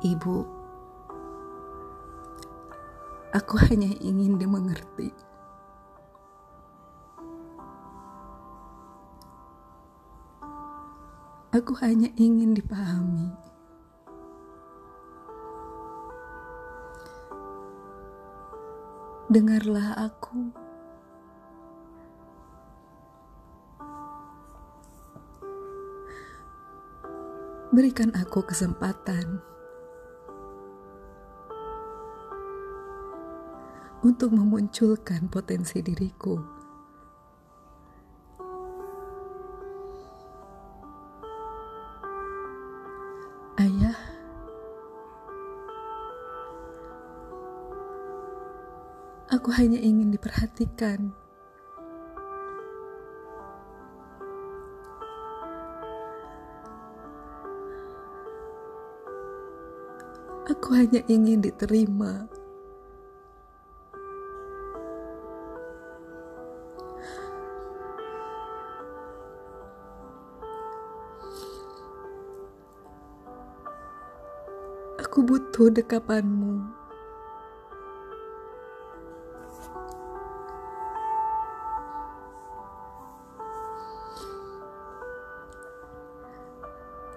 Ibu, aku hanya ingin dimengerti. Aku hanya ingin dipahami. Dengarlah aku. Berikan aku kesempatan untuk memunculkan potensi diriku. Ayah, aku hanya ingin diperhatikan. Aku hanya ingin diterima. Aku butuh dekapanmu.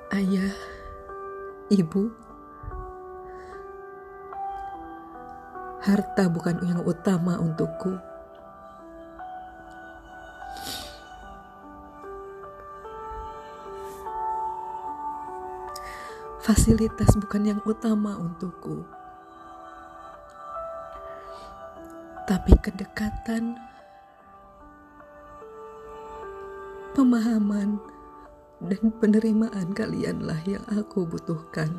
Ayah, ibu, harta bukan yang utama untukku. Fasilitas bukan yang utama untukku, tapi kedekatan, pemahaman, dan penerimaan kalianlah yang aku butuhkan.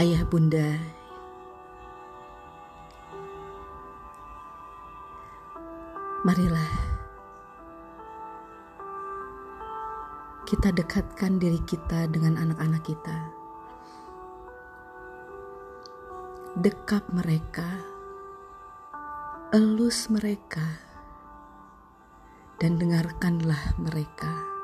Ayah bunda Marilah kita dekatkan diri kita dengan anak-anak kita. Dekap mereka, elus mereka, dan dengarkanlah mereka.